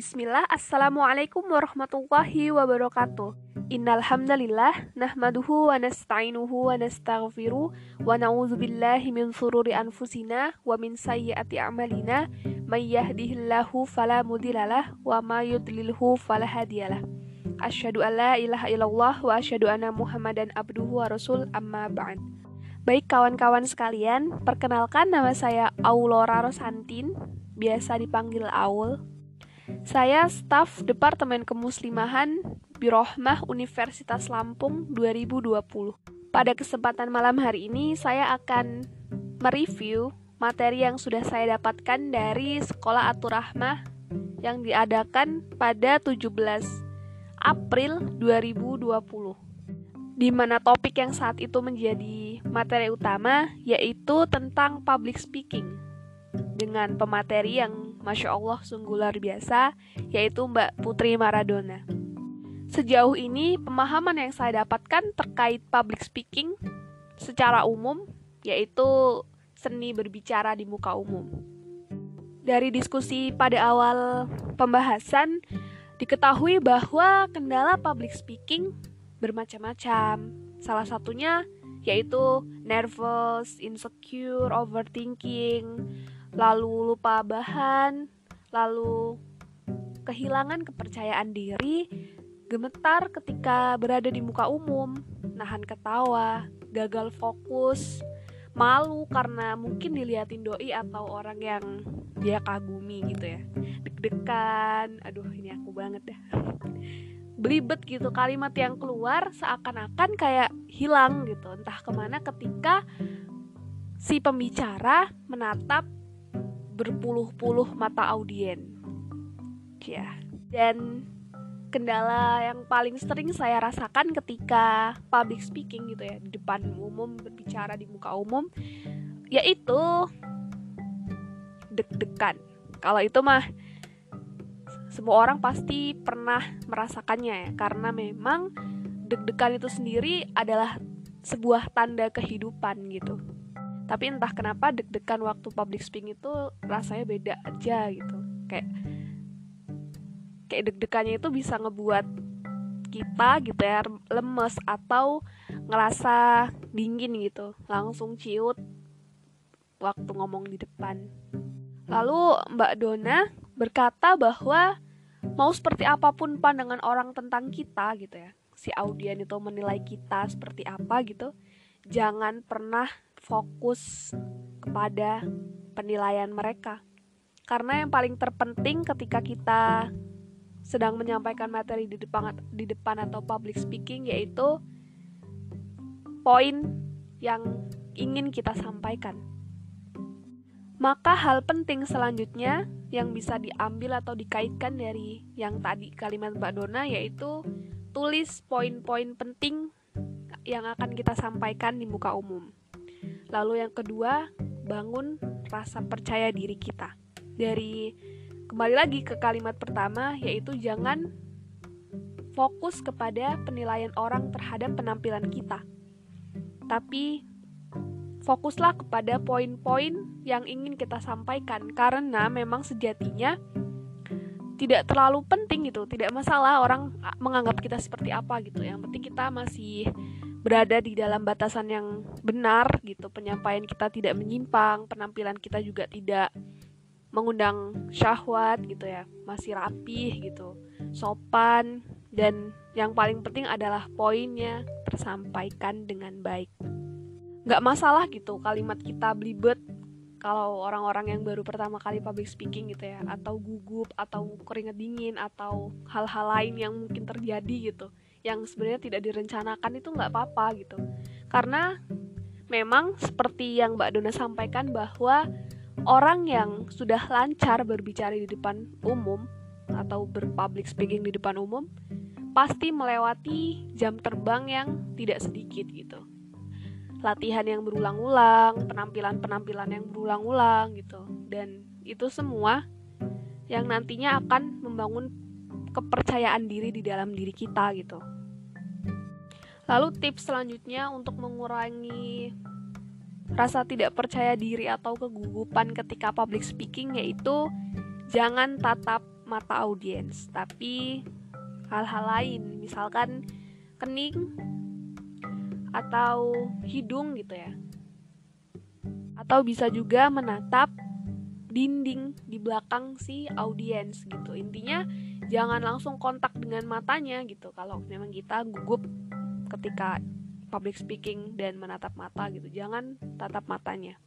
Bismillah, Assalamualaikum warahmatullahi wabarakatuh. Innalhamdalillah, nahmaduhu wa nasta'inuhu wa nasta'gfiru Wa na'udhu billahi min sururi anfusina wa min sayyati a'malina. May yahdihillahu wa ma yudlilhu falahadiyalah Asyhadu an la ilaha illallah wa asyhadu anna muhammadan abduhu wa rasul amma ba'd. Baik kawan-kawan sekalian, perkenalkan nama saya Aulora Rosantin, biasa dipanggil Aul saya staf Departemen Kemuslimahan Birohmah Universitas Lampung 2020. Pada kesempatan malam hari ini saya akan mereview materi yang sudah saya dapatkan dari Sekolah Aturahmah yang diadakan pada 17 April 2020. Di mana topik yang saat itu menjadi materi utama yaitu tentang public speaking dengan pemateri yang Masya Allah sungguh luar biasa, yaitu Mbak Putri Maradona. Sejauh ini, pemahaman yang saya dapatkan terkait public speaking secara umum, yaitu seni berbicara di muka umum. Dari diskusi pada awal pembahasan, diketahui bahwa kendala public speaking bermacam-macam. Salah satunya yaitu nervous, insecure, overthinking, lalu lupa bahan, lalu kehilangan kepercayaan diri, gemetar ketika berada di muka umum, nahan ketawa, gagal fokus, malu karena mungkin diliatin doi atau orang yang dia kagumi gitu ya. Deg-degan, aduh ini aku banget dah. Belibet gitu kalimat yang keluar seakan-akan kayak hilang gitu entah ke mana ketika si pembicara menatap berpuluh-puluh mata audien. Ya. Dan kendala yang paling sering saya rasakan ketika public speaking gitu ya di depan umum berbicara di muka umum yaitu deg-degan. Kalau itu mah semua orang pasti pernah merasakannya ya karena memang deg-degan itu sendiri adalah sebuah tanda kehidupan gitu tapi entah kenapa deg-degan waktu public speaking itu rasanya beda aja gitu. Kayak kayak deg-degannya itu bisa ngebuat kita gitu ya lemes atau ngerasa dingin gitu. Langsung ciut waktu ngomong di depan. Lalu Mbak Dona berkata bahwa mau seperti apa pun pandangan orang tentang kita gitu ya. Si audien itu menilai kita seperti apa gitu. Jangan pernah fokus kepada penilaian mereka. Karena yang paling terpenting ketika kita sedang menyampaikan materi di depan di depan atau public speaking yaitu poin yang ingin kita sampaikan. Maka hal penting selanjutnya yang bisa diambil atau dikaitkan dari yang tadi kalimat Mbak Dona yaitu tulis poin-poin penting yang akan kita sampaikan di muka umum. Lalu yang kedua, bangun rasa percaya diri kita. Dari kembali lagi ke kalimat pertama yaitu jangan fokus kepada penilaian orang terhadap penampilan kita. Tapi fokuslah kepada poin-poin yang ingin kita sampaikan karena memang sejatinya tidak terlalu penting gitu, tidak masalah orang menganggap kita seperti apa gitu. Yang penting kita masih berada di dalam batasan yang benar gitu. Penyampaian kita tidak menyimpang penampilan kita juga tidak mengundang syahwat gitu ya. Masih rapih gitu sopan dan yang paling penting adalah poinnya tersampaikan dengan baik. Nggak masalah gitu kalimat kita belibet kalau orang-orang yang baru pertama kali public speaking gitu ya atau gugup atau keringet dingin atau hal-hal lain yang mungkin terjadi gitu yang sebenarnya tidak direncanakan itu nggak apa-apa gitu. Karena memang seperti yang Mbak Dona sampaikan bahwa orang yang sudah lancar berbicara di depan umum atau berpublic speaking di depan umum pasti melewati jam terbang yang tidak sedikit gitu latihan yang berulang-ulang penampilan-penampilan yang berulang-ulang gitu dan itu semua yang nantinya akan membangun kepercayaan diri di dalam diri kita gitu. Lalu tips selanjutnya untuk mengurangi rasa tidak percaya diri atau kegugupan ketika public speaking yaitu jangan tatap mata audiens, tapi hal-hal lain, misalkan kening atau hidung gitu ya. Atau bisa juga menatap dinding di belakang si audiens gitu. Intinya jangan langsung kontak dengan matanya gitu kalau memang kita gugup ketika public speaking dan menatap mata gitu. Jangan tatap matanya.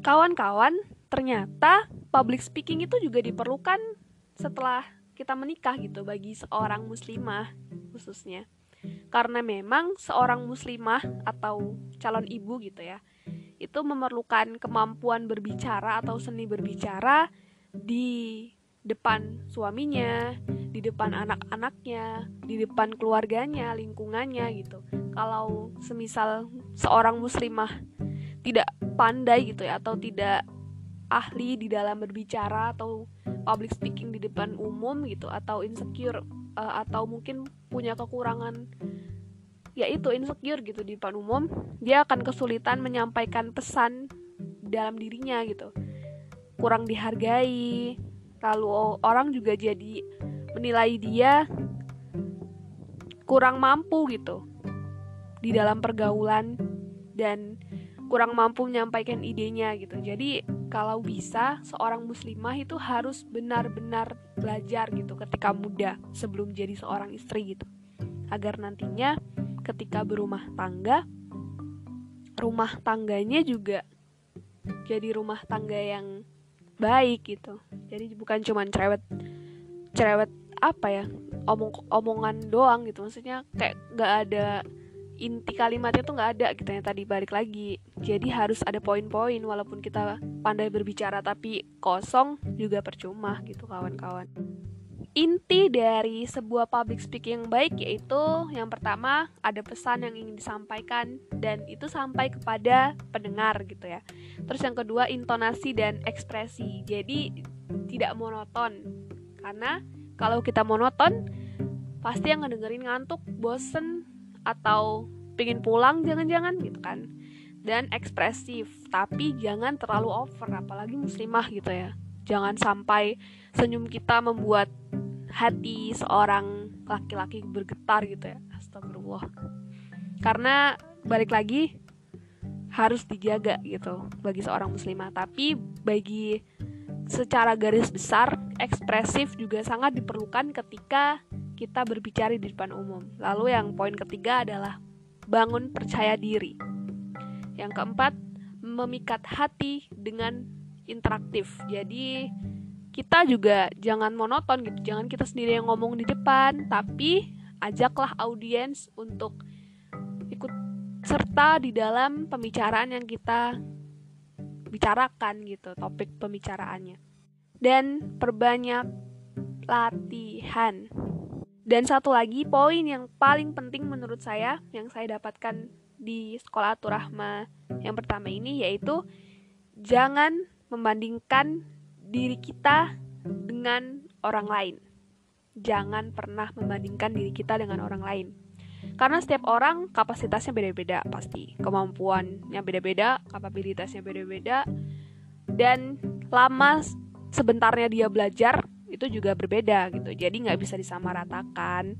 Kawan-kawan, ternyata public speaking itu juga diperlukan setelah kita menikah gitu bagi seorang muslimah khususnya. Karena memang seorang muslimah atau calon ibu gitu ya, itu memerlukan kemampuan berbicara atau seni berbicara di depan suaminya, di depan anak-anaknya, di depan keluarganya, lingkungannya gitu. Kalau semisal seorang muslimah tidak pandai gitu ya atau tidak ahli di dalam berbicara atau public speaking di depan umum gitu atau insecure uh, atau mungkin punya kekurangan yaitu insecure gitu di depan umum dia akan kesulitan menyampaikan pesan dalam dirinya gitu. Kurang dihargai lalu orang juga jadi menilai dia kurang mampu gitu di dalam pergaulan dan kurang mampu menyampaikan idenya gitu. Jadi kalau bisa seorang muslimah itu harus benar-benar belajar gitu ketika muda sebelum jadi seorang istri gitu. Agar nantinya ketika berumah tangga rumah tangganya juga jadi rumah tangga yang baik gitu. Jadi bukan cuman cerewet cerewet apa ya omong omongan doang gitu. Maksudnya kayak gak ada inti kalimatnya tuh nggak ada gitu yang tadi balik lagi jadi harus ada poin-poin walaupun kita pandai berbicara tapi kosong juga percuma gitu kawan-kawan. Inti dari sebuah public speaking yang baik yaitu yang pertama ada pesan yang ingin disampaikan dan itu sampai kepada pendengar gitu ya. Terus yang kedua intonasi dan ekspresi. Jadi tidak monoton. Karena kalau kita monoton pasti yang ngedengerin ngantuk bosen atau pengen pulang jangan-jangan gitu kan dan ekspresif. Tapi jangan terlalu over apalagi muslimah gitu ya. Jangan sampai senyum kita membuat hati seorang laki-laki bergetar gitu ya. Astagfirullah. Karena balik lagi harus dijaga gitu bagi seorang muslimah. Tapi bagi secara garis besar ekspresif juga sangat diperlukan ketika kita berbicara di depan umum. Lalu yang poin ketiga adalah bangun percaya diri. Yang keempat, memikat hati dengan interaktif. Jadi kita juga jangan monoton gitu, jangan kita sendiri yang ngomong di depan, tapi ajaklah audiens untuk ikut serta di dalam pembicaraan yang kita bicarakan gitu, topik pembicaraannya. Dan perbanyak latihan. Dan satu lagi poin yang paling penting menurut saya yang saya dapatkan di sekolah Aturahma yang pertama ini yaitu jangan membandingkan diri kita dengan orang lain. Jangan pernah membandingkan diri kita dengan orang lain. Karena setiap orang kapasitasnya beda-beda pasti. Kemampuannya beda-beda, kapabilitasnya beda-beda. Dan lama sebentarnya dia belajar itu juga berbeda gitu jadi nggak bisa disamaratakan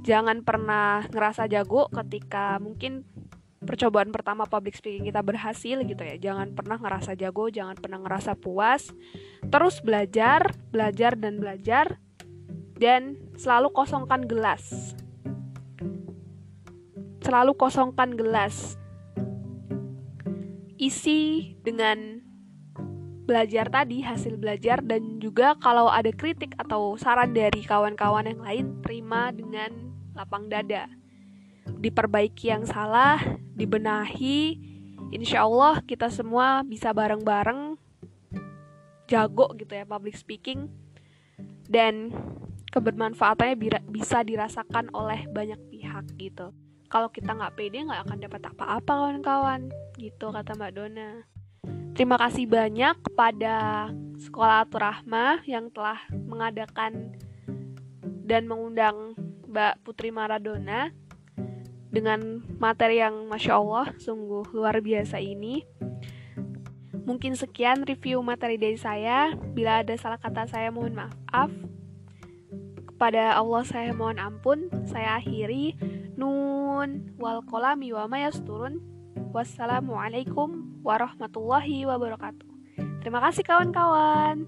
jangan pernah ngerasa jago ketika mungkin percobaan pertama public speaking kita berhasil gitu ya. Jangan pernah ngerasa jago jangan pernah ngerasa puas. Terus belajar belajar dan belajar dan selalu kosongkan gelas. Selalu kosongkan gelas. Isi dengan belajar tadi, hasil belajar dan juga kalau ada kritik atau saran dari kawan-kawan yang lain, terima dengan lapang dada. Diperbaiki yang salah, dibenahi, insya Allah kita semua bisa bareng-bareng jago gitu ya public speaking dan kebermanfaatannya bisa dirasakan oleh banyak pihak gitu. Kalau kita nggak pede nggak akan dapat apa-apa kawan-kawan gitu kata Mbak Dona. Terima kasih banyak kepada Sekolah Aturahma yang telah mengadakan dan mengundang Mbak Putri Maradona dengan materi yang Masya Allah sungguh luar biasa ini. Mungkin sekian review materi dari saya. Bila ada salah kata saya mohon maaf. Kepada Allah saya mohon ampun. Saya akhiri. Nun wal kolami wa mayasturun. Wassalamualaikum warahmatullahi wabarakatuh. Terima kasih kawan-kawan.